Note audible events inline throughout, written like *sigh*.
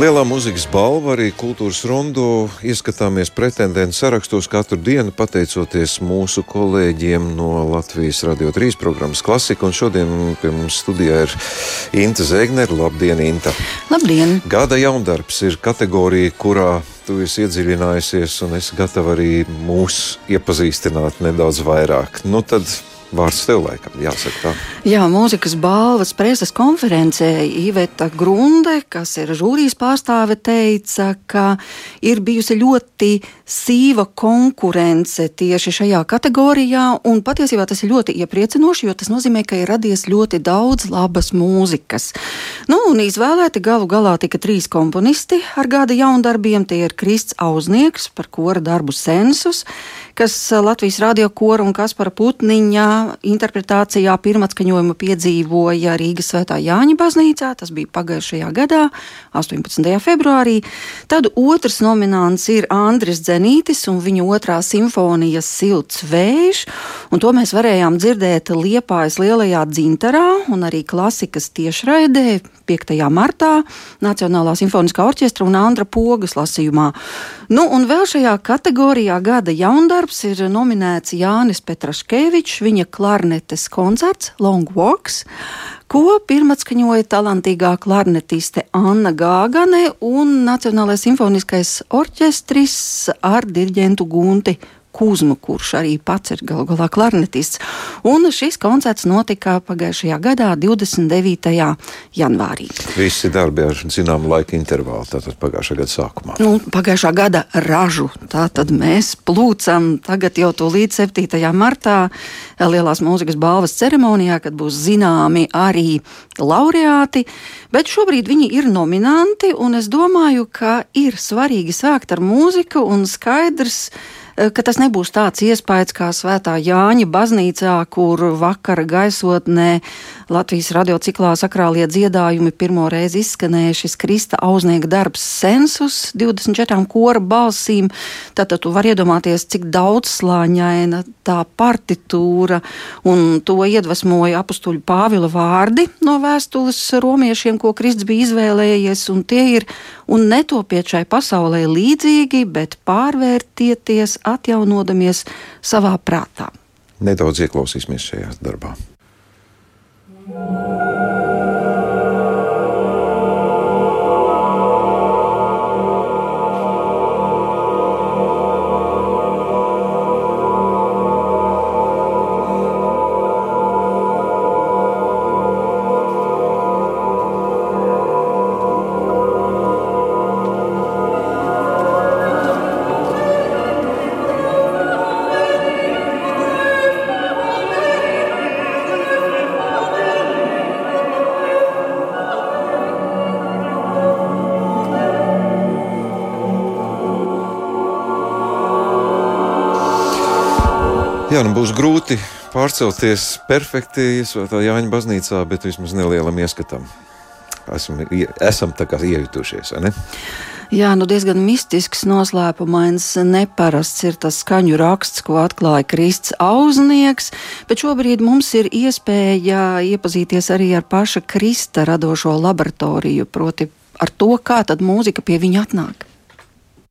Lielā mūzikas balva arī kultūras rondo ieskatāmies pretendentu sarakstos katru dienu, pateicoties mūsu kolēģiem no Latvijas Radio 3 programmas Klasika. Un šodien pie mums studijā ir Inta Zēgnere. Labdien, Inta! Labdien! Gada jaundarbs ir kategorija, kurā tu esi iedziļinājusies un es gatavu arī mūs iepazīstināt nedaudz vairāk. Nu tad Vārds tev laikam jāsaka tā. Jā, mūzikas balvas preses konferencē Iveta Grunde, kas ir žūrijas pārstāve, teica, ka ir bijusi ļoti sīva konkurence tieši šajā kategorijā, un patiesībā tas ir ļoti iepriecinoši, jo tas nozīmē, ka ir radies ļoti daudz labas mūzikas. Nu, un izvēlēti galu galā tika trīs komponisti ar gada jaundarbiem. Tie ir Krists Auznieks par kora darbu sensus, kas Latvijas radio kora un Kaspara Putniņa interpretācijā pirmatskaņojumu piedzīvoja Rīgas Svētā Jāņa baznīcā. Tas bija pagājušajā gadā, 18. februārī. Tad otrs nominants ir Andris Dzenītis un viņa otrā simfonija Silts vējš. Un to mēs varējām dzirdēt Liepājas lielajā dzintarā un arī klasikas tiešraidē 5. martā Nacionālā simfoniskā orķestra un Andra Pogas lasījumā. Nu, un vēl šajā kategorijā gada jaundarbs ir nominēts Jānis Petraškevičs, viņa klarnetes koncerts Long Walks, ko pirmatskaņoja talantīgā klarnetiste Anna Gāgane un Nacionālais simfoniskais orķestris ar diriģentu Gunti Kuzmu, kurš arī pats ir galu galā klarnetists. Un šis koncerts notika pagājušajā gadā, 29. janvārī. Visi darbi ar zināmu laika intervālu, tātad pagājušā gada sākumā. Nu, pagājušā gada ražu, tātad mēs plūcam tagad jau to līdz 7. martā Lielās mūzikas balvas ceremonijā, kad būs zināmi arī laureāti, bet šobrīd viņi ir nominanti, un es domāju, ka ir svarīgi sākt ar mūziku un skaidrs, ka tas nebūs tāds iespējas kā Svētā Jāņa baznīcā, kur vakara gaisotnē Latvijas radiociklā sakrālie dziedājumi pirmo reizi izskanēja šis Krista auznieka darbs sensus 24 kora balsīm. Tātad tu vari iedomāties, cik daudzslāņaina tā partitūra un to iedvesmoja apustuļu Pāvila vārdi no vēstules romiešiem, ko Kristus bija izvēlējies, un tie ir un netopiet šai pasaulē līdzīgi, bet pārvērtieties, atjaunodamies savā prātā. Nedaudz ieklausīsimies šajā darbā. thank you Jā, nu būs grūti pārcelties perfekti Svētā Jāņa baznīcā, bet vismaz nelielam ieskatam. Esam, esam tā kā iejutušies, vai ne? Jā, nu diezgan mistisks, noslēpumains, neparasts ir tas skaņu raksts, ko atklāja Krists Auznieks, bet šobrīd mums ir iespēja iepazīties arī ar paša Krista radošo laboratoriju, proti ar to, kā tad mūzika pie viņa atnāk.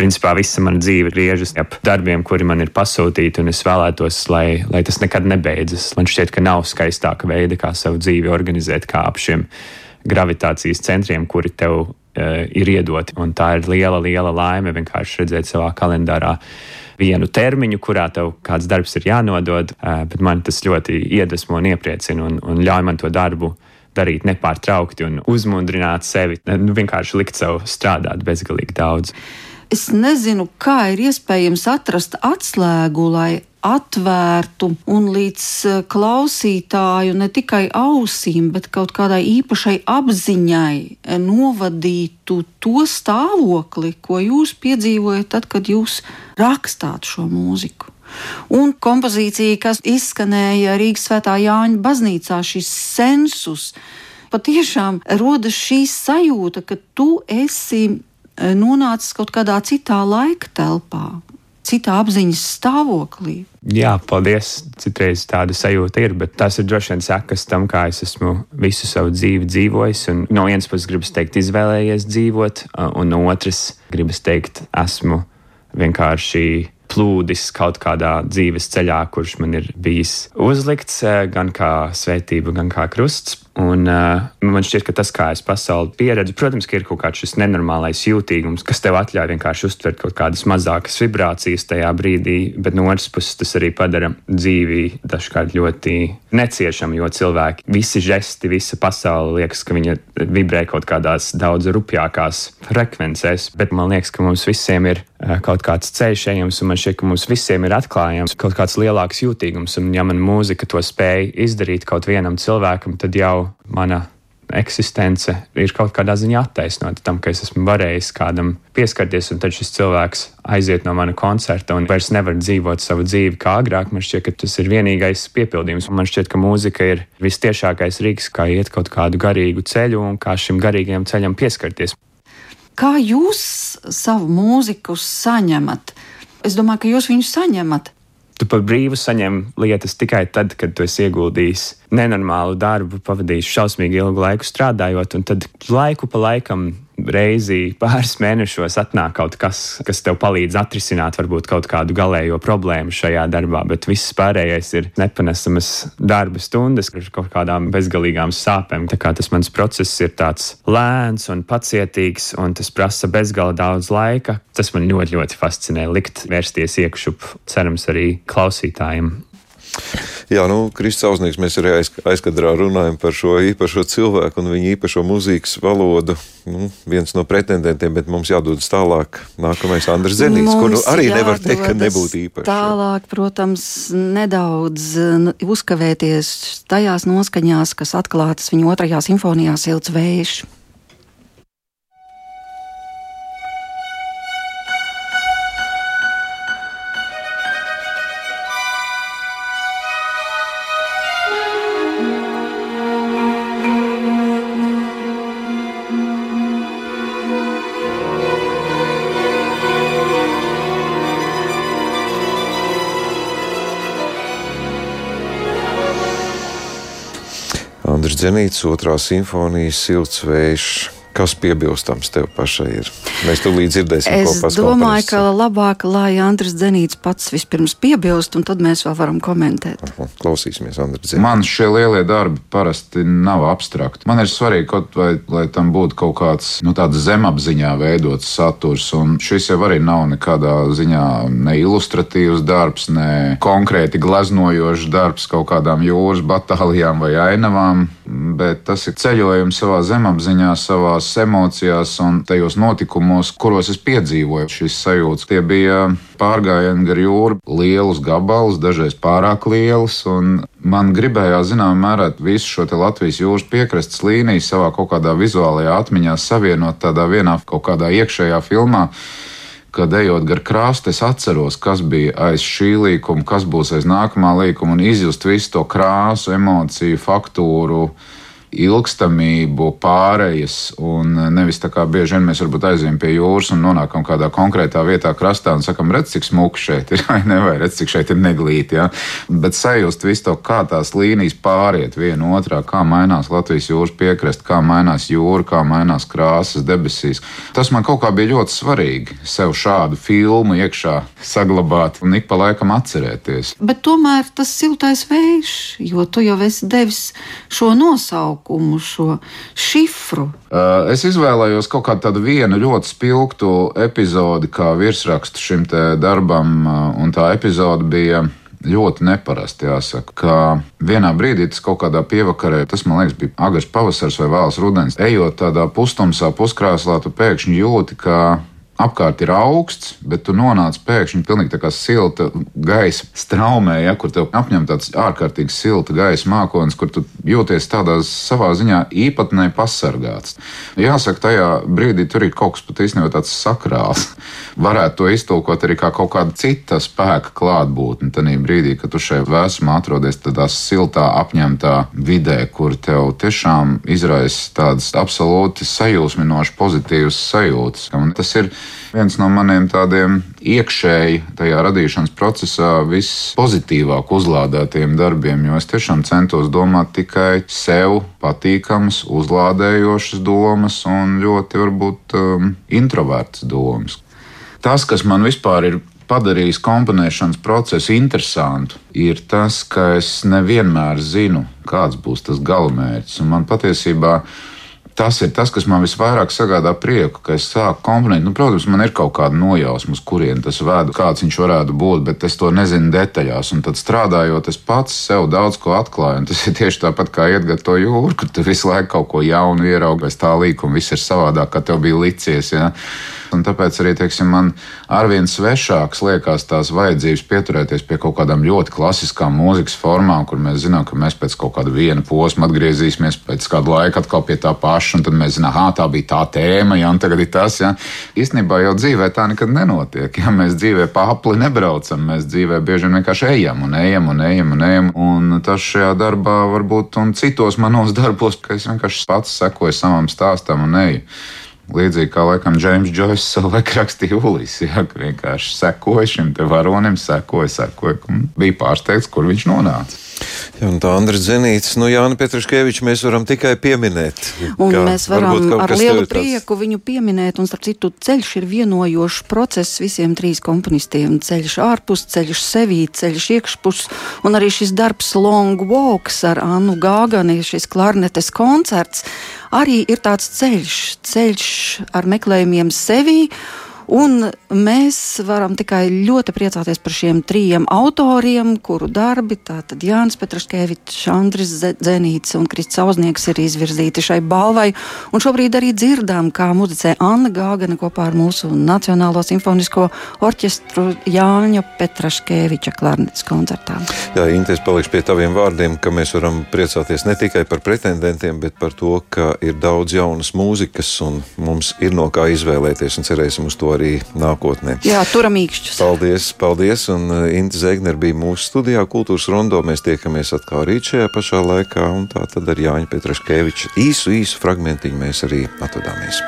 Principā visa mana dzīve griežas ap darbiem, kuri man ir pasūtīti, un es vēlētos, lai, lai tas nekad nebeidzas. Man šķiet, ka nav skaistāka veida, kā savu dzīvi organizēt, kā ap šiem gravitācijas centriem, kuri tev uh, ir iedoti. Un tā ir liela, liela laime vienkārši redzēt savā kalendārā vienu termiņu, kurā tev kāds darbs ir jānodod, uh, bet man tas ļoti iedvesmo un iepriecina un, un ļauj man to darbu darīt nepārtraukti un uzmundrināt sevi, nu, vienkārši likt sev strādāt bezgalīgi daudz. Es nezinu, kā ir iespējams atrast atslēgu, lai atvērtu un līdz eh, klausītāju ne tikai ausīm, bet kaut kādai īpašai apziņai eh, novadītu to stāvokli, ko jūs piedzīvojat tad, kad jūs rakstāt šo mūziku. Un kompozīcija, kas izskanēja Rīgas Svētā Jāņa baznīcā, šis sensus, patiešām rodas šī sajūta, ka tu esi nonācis kaut kādā citā laika telpā. citā apziņas stāvoklī. Jā, paldies. Citreiz tāda sajūta ir, bet tas ir droši vien sekas tam, kā es esmu visu savu dzīvi dzīvojis. Un no vienas puses, gribas teikt, izvēlējies dzīvot, un no otras, gribas teikt, esmu vienkārši plūdis kaut kādā dzīves ceļā, kurš man ir bijis uzlikts gan kā svētība, gan kā krusts. Un, uh, man šķiet, ka tas, kā es pasauli pieredzu, protams, ir kaut kāds šis nenormālais jūtīgums, kas tev ļauj vienkārši uztvert kaut kādas mazākas vibrācijas tajā brīdī, bet no otras puses tas arī padara dzīvi dažkārt ļoti neciešamu, jo cilvēki, visi žesti, visa pasaule liekas, ka viņa vibrē kaut kādās daudz rupjākās frekvencēs, bet man liekas, ka mums visiem ir kaut kāds ceļš ejams, un man šķiet, ka mums visiem ir atklājams kaut kāds lielāks jūtīgums, un ja man mūzika to spēja izdarīt kaut vienam cilvēkam, tad jau mana eksistence ir kaut kādā ziņā attaisnota tam, ka es esmu varējis kādam pieskarties, un tad šis cilvēks aiziet no mana koncerta un vairs nevar dzīvot savu dzīvi kā agrāk. Man šķiet, ka tas ir vienīgais piepildījums. Man šķiet, ka mūzika ir vistiešākais rīks, kā iet kaut kādu garīgu ceļu un kā šim garīgajam ceļam pieskarties. Kā jūs savu mūziku saņemat? Es domāju, ka jūs viņu saņemat. Tu par brīvu saņem lietas tikai tad, kad tu esi ieguldījis nenormālu darbu, pavadījis šausmīgi ilgu laiku strādājot, un tad laiku pa laikam reizi pāris mēnešos atnāk kaut kas, kas tev palīdz atrisināt varbūt kaut kādu galējo problēmu šajā darbā, bet viss pārējais ir nepanesamas darba stundas ar kaut kādām bezgalīgām sāpēm. Tā kā tas mans process ir tāds lēns un pacietīgs, un tas prasa bezgala daudz laika. Tas man ļoti, ļoti fascinē likt vērsties iekšup, cerams, arī klausītājiem Jā, nu, Kristus Ausnieks, mēs arī aiz, aizkadrā runājam par šo īpašo cilvēku un viņa īpašo mūzikas valodu. Nu, viens no pretendentiem, bet mums jādodas tālāk. Nākamais Andris Zenīts, kuru arī nevar teikt, ka nebūtu īpašs. Tālāk, protams, nedaudz uzkavēties tajās noskaņās, kas atklātas viņa otrajā simfonijā Silts vējš. Zenīts, otrā simfonija, silts vējš. Kas piebilstams tev pašai ir? Mēs tūlīt dzirdēsim, es ko pasaka. Es domāju, ka labāk, lai Andris Zenīts pats vispirms piebilst, un tad mēs vēl varam komentēt. Aha, klausīsimies, Andris Zenīts. Man šie lielie darbi parasti nav abstrakti. Man ir svarīgi kaut vai, lai tam būtu kaut kāds, nu, tāds zemapziņā veidots saturs, un šis jau arī nav nekādā ziņā ne ilustratīvs darbs, ne konkrēti gleznojošs darbs kaut kādām jūras batālijām vai ainavām, bet tas ir ceļojums savā zemapziņā, savā emocijās un tajos notikumos, kuros es piedzīvoju šīs sajūtas. Tie bija pārgājieni gar jūru, lielus gabalus, dažreiz pārāk lielus. Man gribējās, zināmā mērā, visu šo Latvijas jūras piekrastes līniju savā kaut kādā vizuālajā atmiņā savienot tādā vienā kaut kādā iekšējā filmā kad ejot gar krāstu, es atceros, kas bija aiz šī līkuma, kas būs aiz nākamā līkuma, un izjust visu to krāsu, emociju, faktūru, ilgstamību, pārējas, un nevis tā kā bieži vien mēs varbūt aizējām pie jūras un nonākam kādā konkrētā vietā, krastā un sakam, redz, cik smuki šeit ir, *laughs* vai ne, vai redz, cik šeit ir neglīti, ja? bet sajust visu to, kā tās līnijas pāriet viena otrā, kā mainās Latvijas jūras piekrast, kā mainās jūra, kā mainās krāsas debesīs. Tas man kaut kā bija ļoti svarīgi sev šādu filmu iekšā saglabāt un ik pa laikam atcerēties. Bet tomēr tas siltais vējš, jo tu jau esi devis šo nosaukumu nosaukumu, šo šifru? Es izvēlējos kaut kādu tādu vienu ļoti spilgtu epizodi, kā virsrakstu šim darbam, un tā epizode bija ļoti neparasti. Jāsaka, ka vienā brīdī tas kaut kādā pievakarē, tas man liekas, bija agrs pavasars vai vēls rudens. Ejot tādā pustumsā, puskrāslā, tu pēkšņi jūti, ka apkārt ir augsts, bet tu nonāc pēkšņi pilnīgi tā kā silta gaisa straumē, ja, kur tev apņem tāds ārkārtīgi silta gaisa mākonis, kur tu jūties tādā savā ziņā īpatnē pasargāts. Jāsaka, tajā brīdī tur ir kaut kas pat īstenībā tāds sakrāls. *laughs* Varētu to iztulkot arī kā kaut kāda cita spēka klātbūtne. Tad brīdī, kad tu šajā vēsumā atrodies tādā siltā, apņemtā vidē, kur tev tiešām izraisa tādas absolūti sajūsminošas, pozitīvas sajūtas. Un tas ir viens no maniem tādiem iekšēji tajā radīšanas procesā vispozitīvāk uzlādētiem darbiem, jo es tiešām centos domāt tikai sev patīkamas, uzlādējošas domas un ļoti varbūt um, introvertas domas. Tas, kas man vispār ir padarījis komponēšanas procesu interesantu, ir tas, ka es nevienmēr zinu, kāds būs tas galamērķis. Un man patiesībā tas ir tas, kas man visvairāk sagādā prieku, ka es sāku komponēt. Nu, protams, man ir kaut kāda nojausma, uz kurien tas ved, kāds viņš varētu būt, bet es to nezinu detaļās. Un tad strādājot, es pats sev daudz ko atklāju. Un tas ir tieši tāpat kā iet gar to jūru, kur tu visu laiku kaut ko jaunu ieraugi, bez tā līkuma viss ir savādāk, kā tev bija licies. Ja? Un tāpēc arī teiksim, man arvien svešāks liekas tās vajadzības pieturēties pie kaut kādām ļoti klasiskām mūzikas formām, kur mēs zinām, ka mēs pēc kaut kāda viena posma atgriezīsimies pēc kāda laika atkal pie tā paša, un tad mēs zinām, ah, tā bija tā tēma, ja tagad ir tas. Ja. Īstenībā jau dzīvē tā nekad nenotiek. Ja mēs dzīvē apli nebraucam, mēs dzīvē bieži vien vienkārši ejam un ejam un ejam un ejam. Un tas šajā darbā varbūt un citos manos darbos, ka es vienkārši pats sekoju savam stāstam un eju. Līdzīgi kā laikam Džeims Džoiss savulaik *laughs* rakstīja Ulīs, ja, ka vienkārši sekoja šim varonim, sekoja, sekoja, bija pārsteigts, kur viņš nonāca. Jā, un tā Andra Zenīts, nu Jāna Petraškeviča mēs varam tikai pieminēt. Un mēs varam ar lielu prieku viņu pieminēt, un starp citu ceļš ir vienojošs process visiem trīs komponistiem. Ceļš ārpus, ceļš sevī, ceļš iekšpus, un arī šis darbs Long Walks ar Annu Gāgani, šis klarnetes koncerts, arī ir tāds ceļš, ceļš ar meklējumiem sevī Un mēs varam tikai ļoti priecāties par šiem trijiem autoriem, kuru darbi, tātad Jānis Petraškevičs, Andris Zenīts un Krists Auznieks ir izvirzīti šai balvai. Un šobrīd arī dzirdām, kā muzicē Anna Gāgana kopā ar mūsu Nacionālo simfonisko orķestru Jāņa Petraškeviča klarnetes koncertā. Jā, Intes, palikšu pie taviem vārdiem, ka mēs varam priecāties ne tikai par pretendentiem, bet par to, ka ir daudz jaunas mūzikas un mums ir no kā izvēlēties un cerēsim uz to arī arī nākotnē. Jā, turam īkšķus. Paldies, paldies. Un uh, Inta Zegner bija mūsu studijā Kultūras Rondo. Mēs tiekamies atkal rīt šajā pašā laikā. Un tā tad ar Jāņa Petraškeviča īsu, īsu fragmentiņu mēs arī atvadāmies.